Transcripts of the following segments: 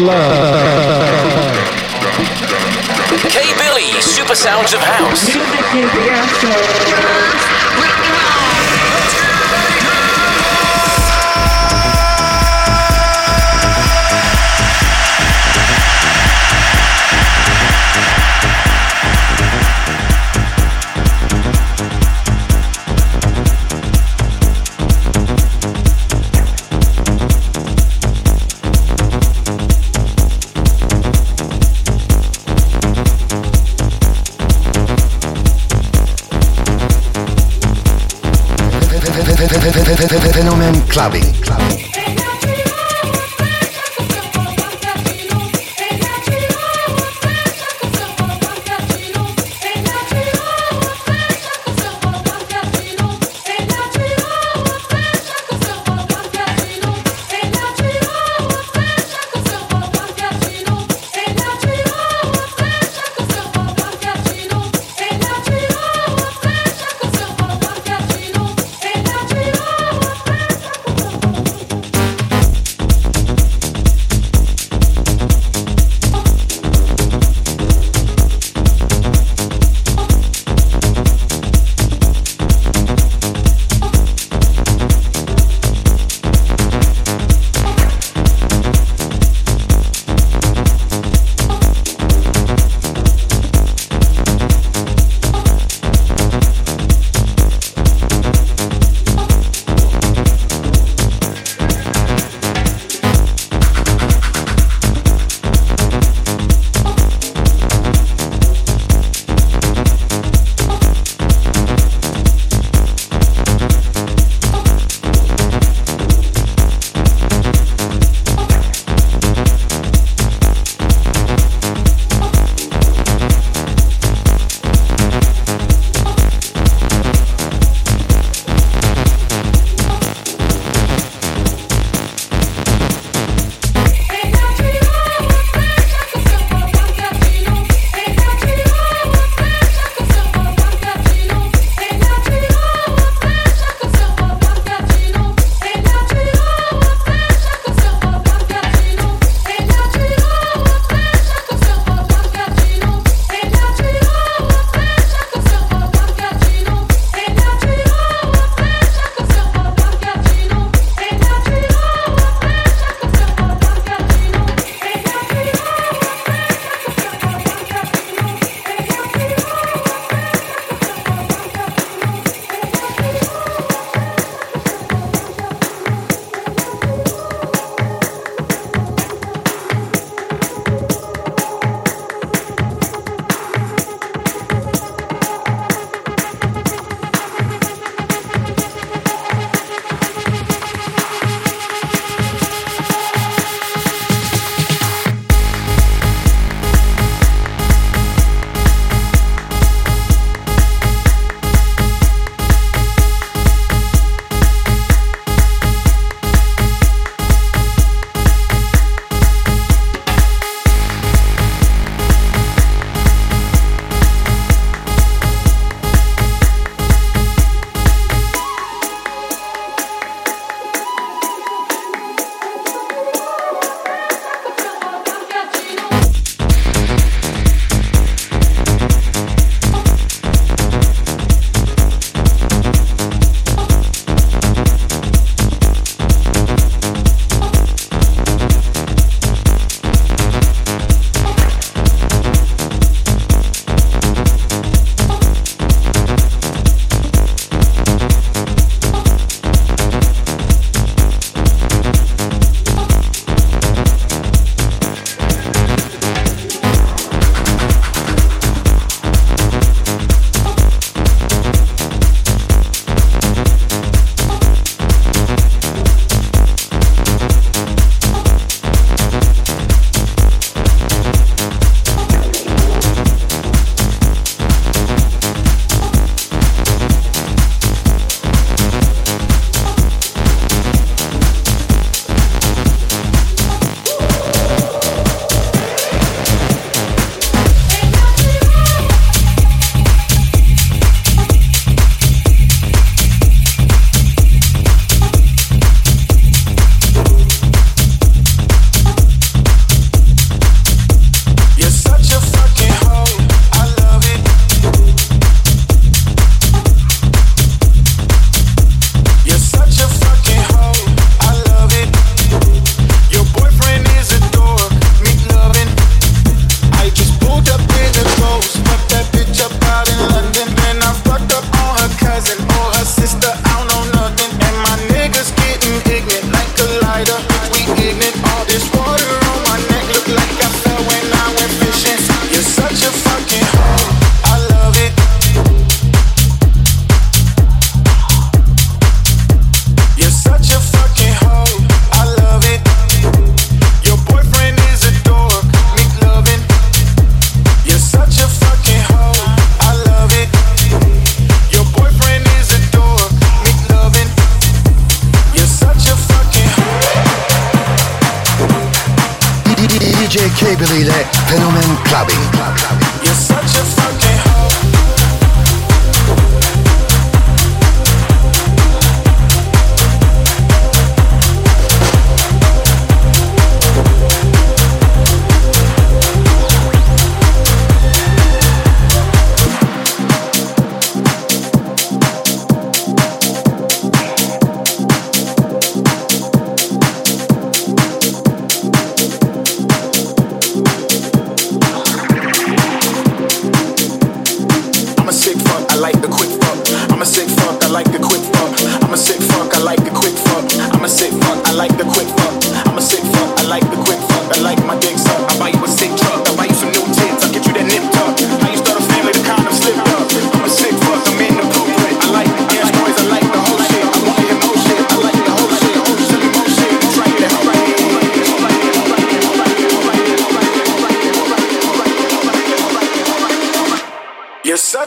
Love. K Billy, Super Sounds of House. Fenomen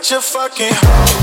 Such fucking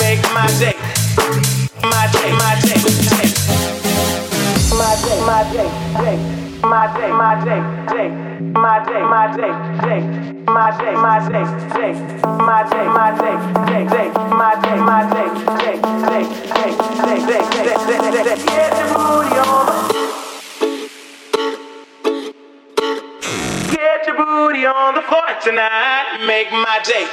Make my day. My day, my day. My day, my day, day. My day, my day, day. My day, my day, day. My day, my day, day. My day, my day, day, day. My day, my day, day, day, day, day, day, day, day, day, day. day. the booty on. Get your booty on the floor tonight. Make my day.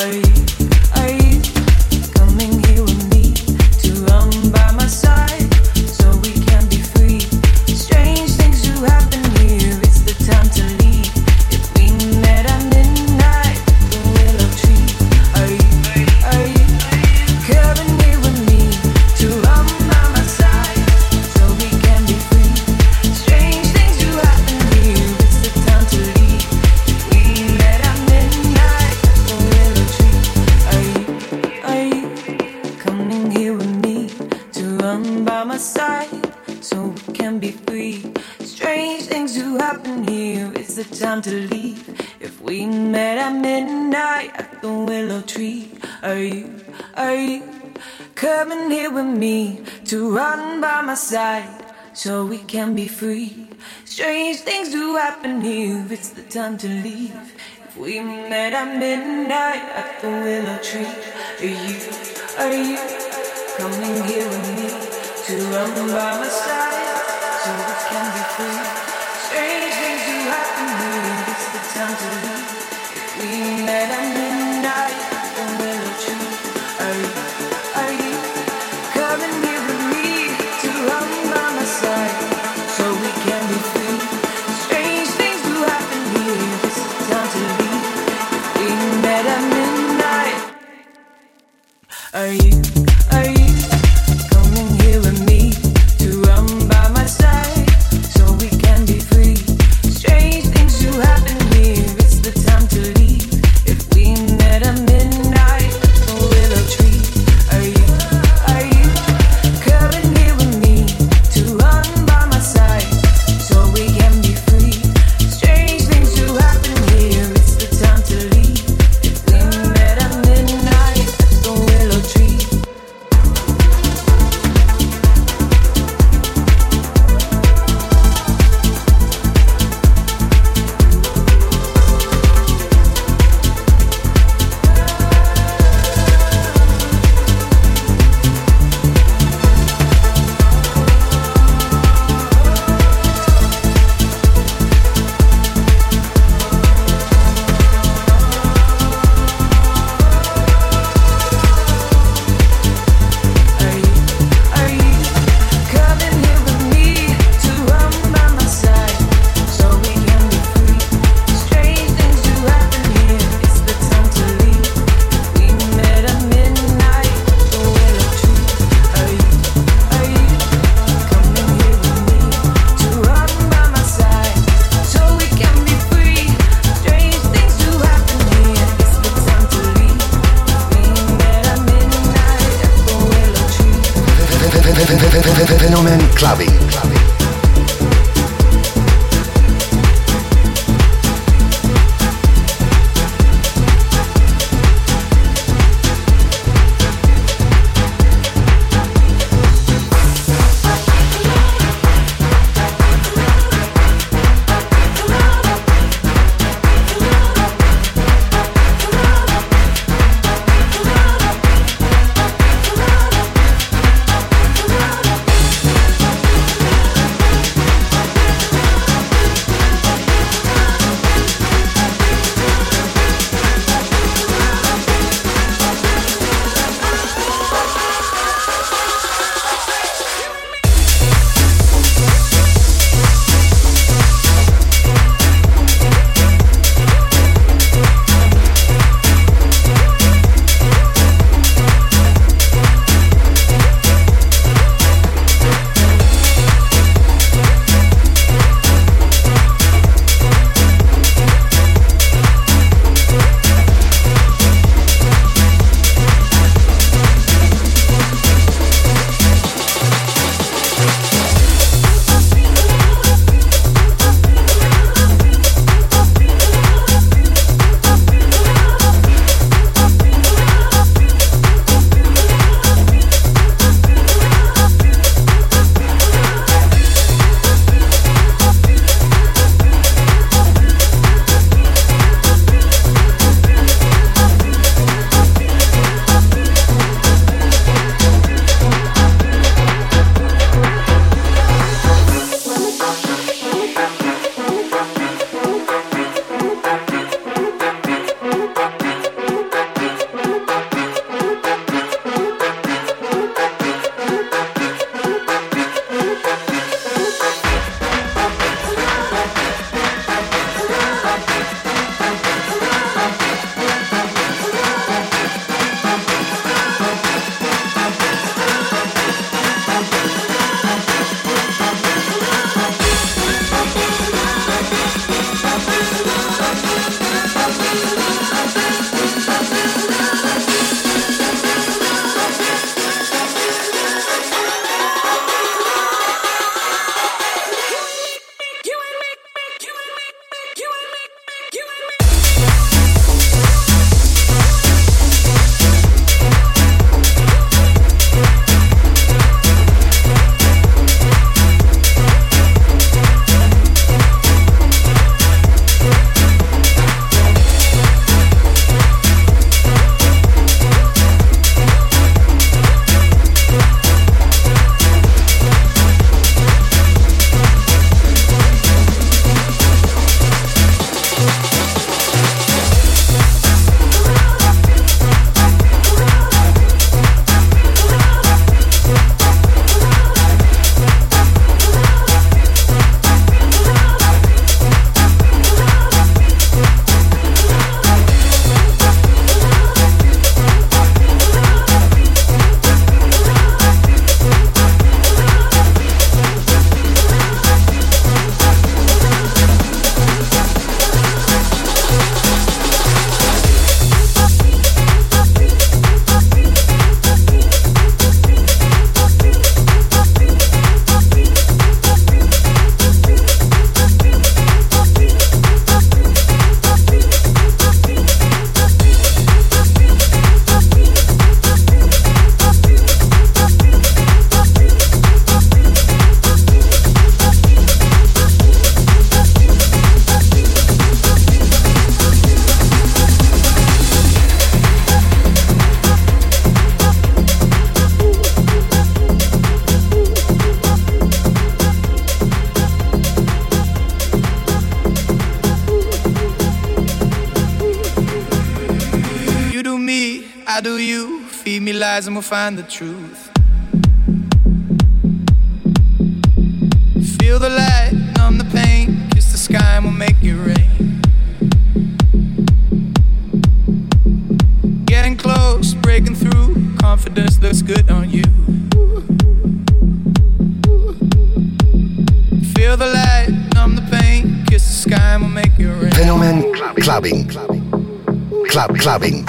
ấy ấy I knew it's the time to leave. If we met at midnight at the willow tree, are you, are you coming here with me to run by my side? Feed me lies and we'll find the truth. Feel the light, numb the pain, kiss the sky and we'll make it rain. Getting close, breaking through, confidence looks good on you. Feel the light, numb the pain, kiss the sky and we'll make it rain. Fenomen clubbing, clubbing, club clubbing.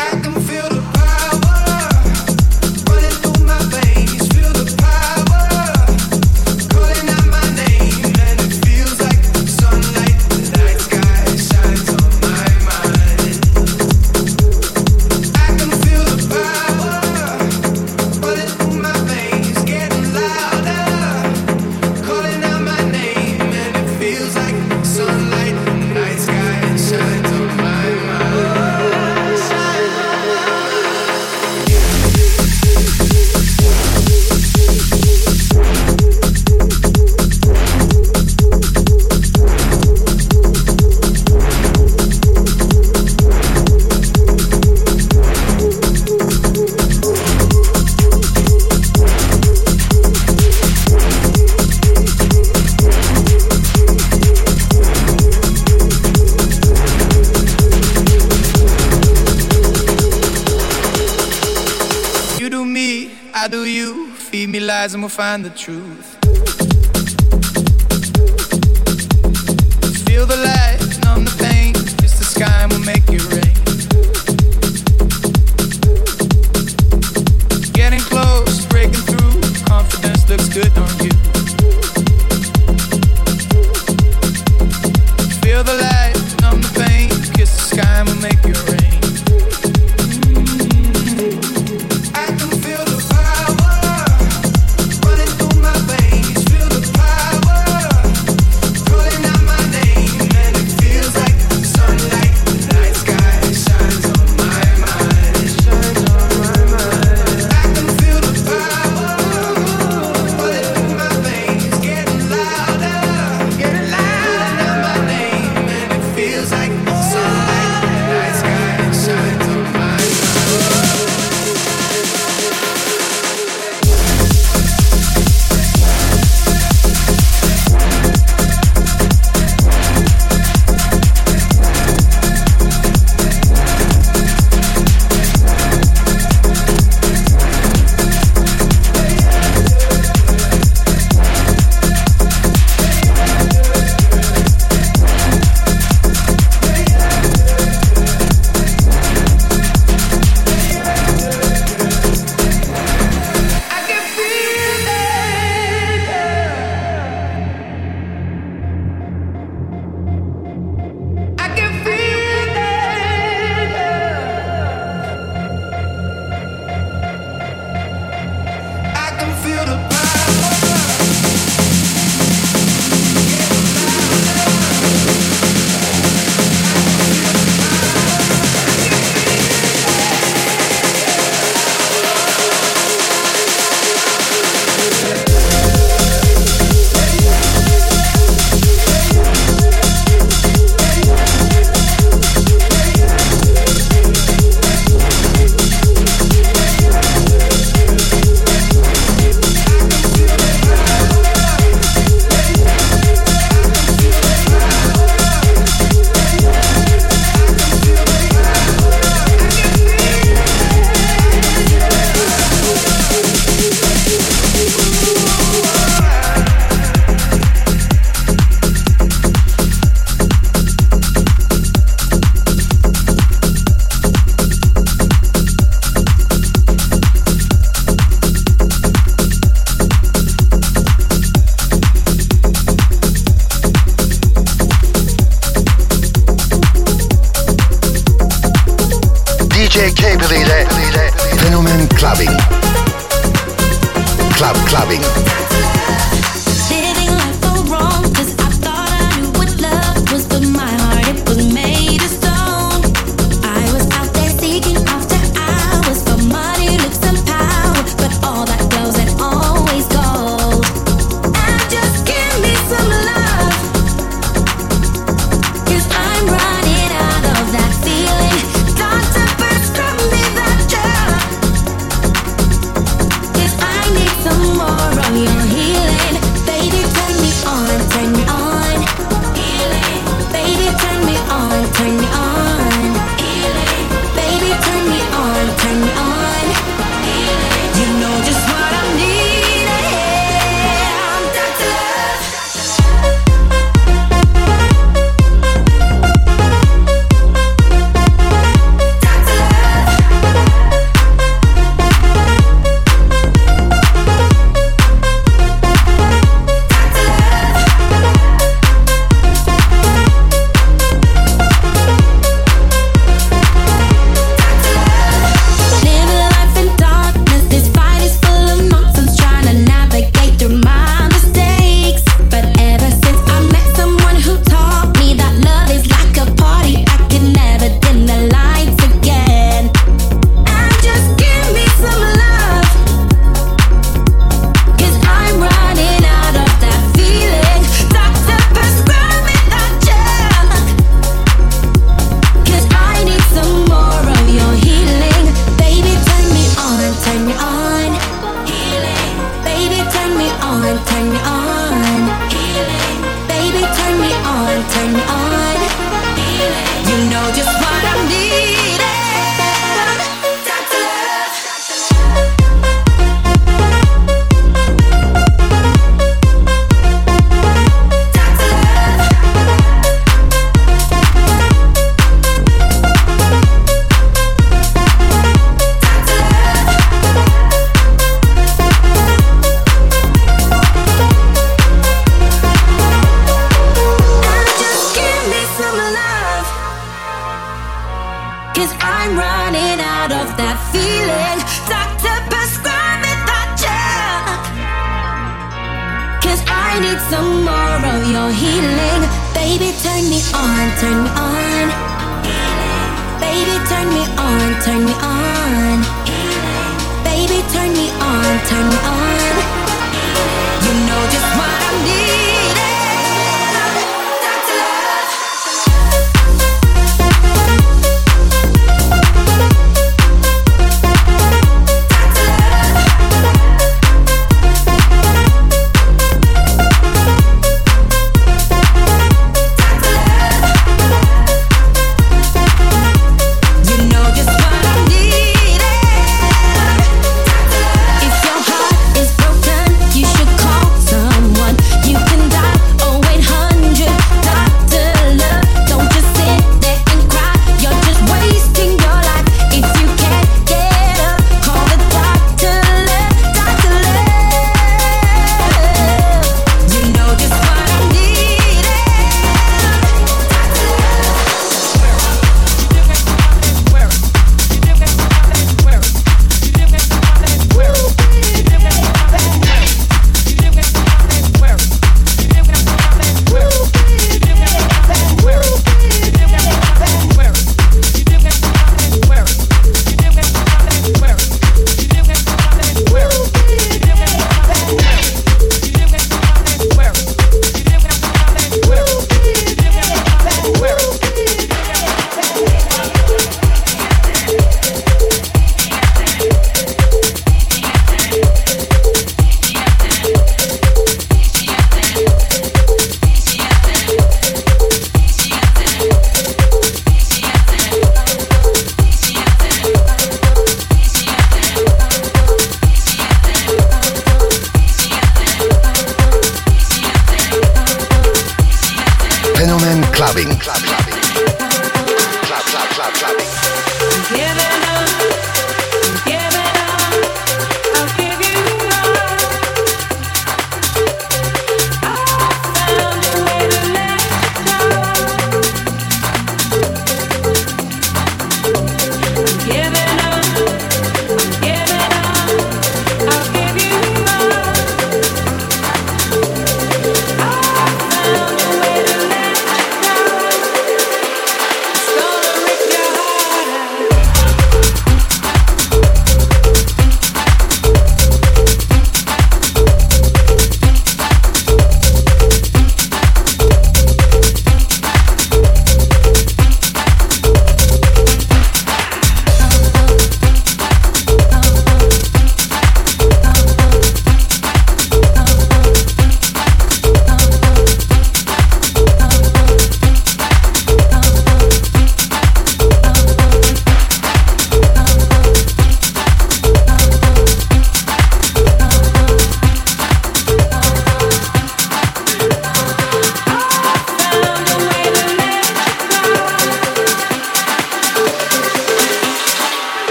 lies and we'll find the truth.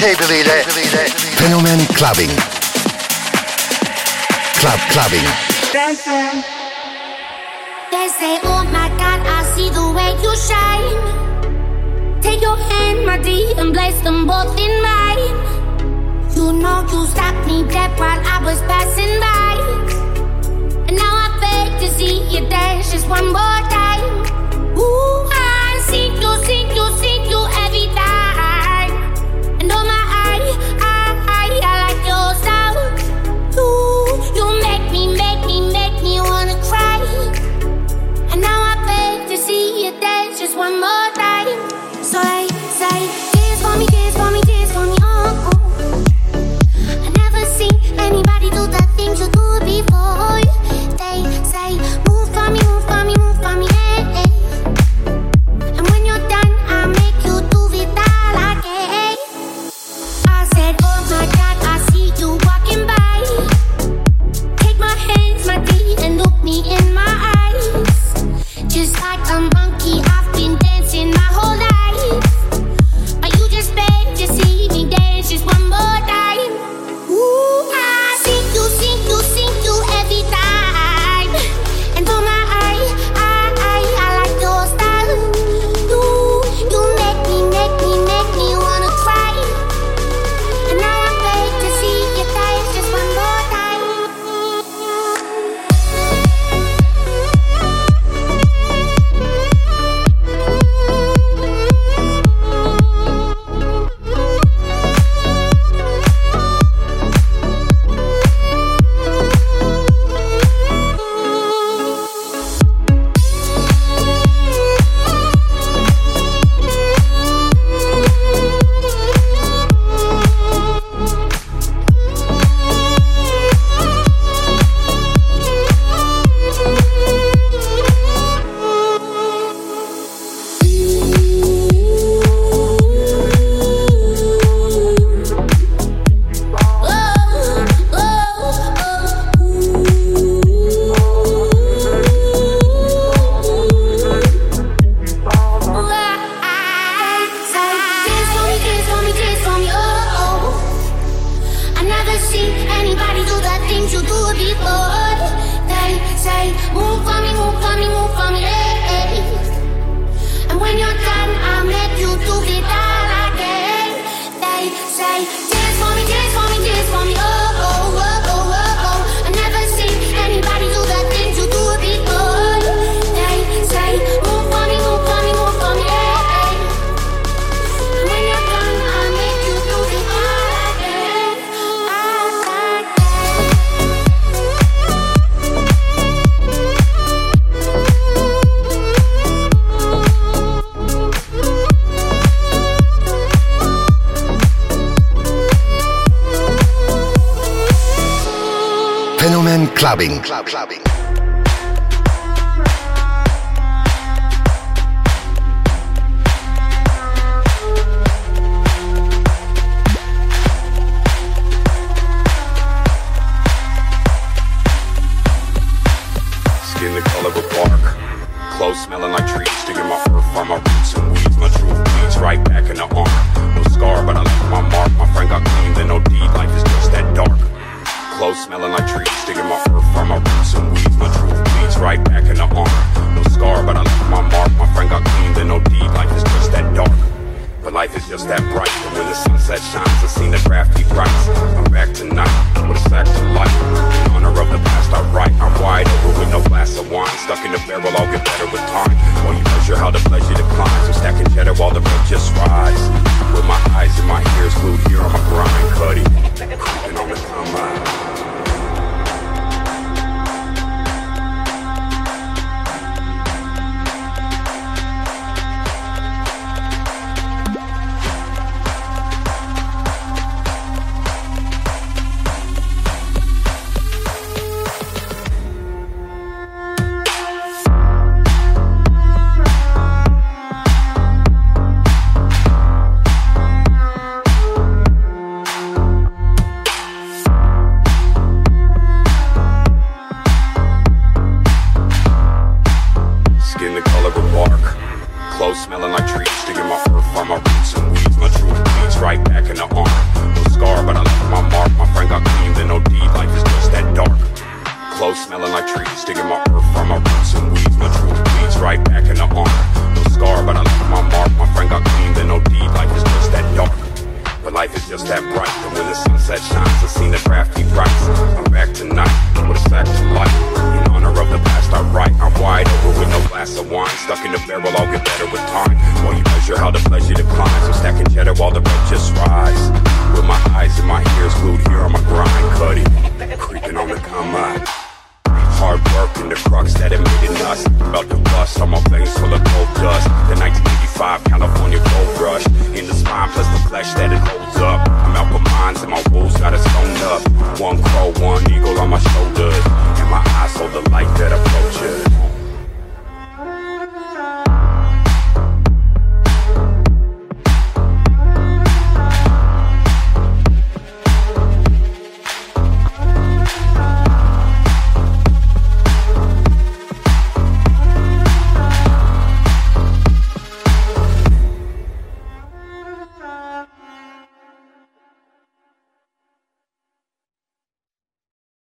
Can't clubbing. Club clubbing. Anybody do the things you do before? They say, move for me, move for me, move for me. Hey, hey. And when you're clubbing. clubbing.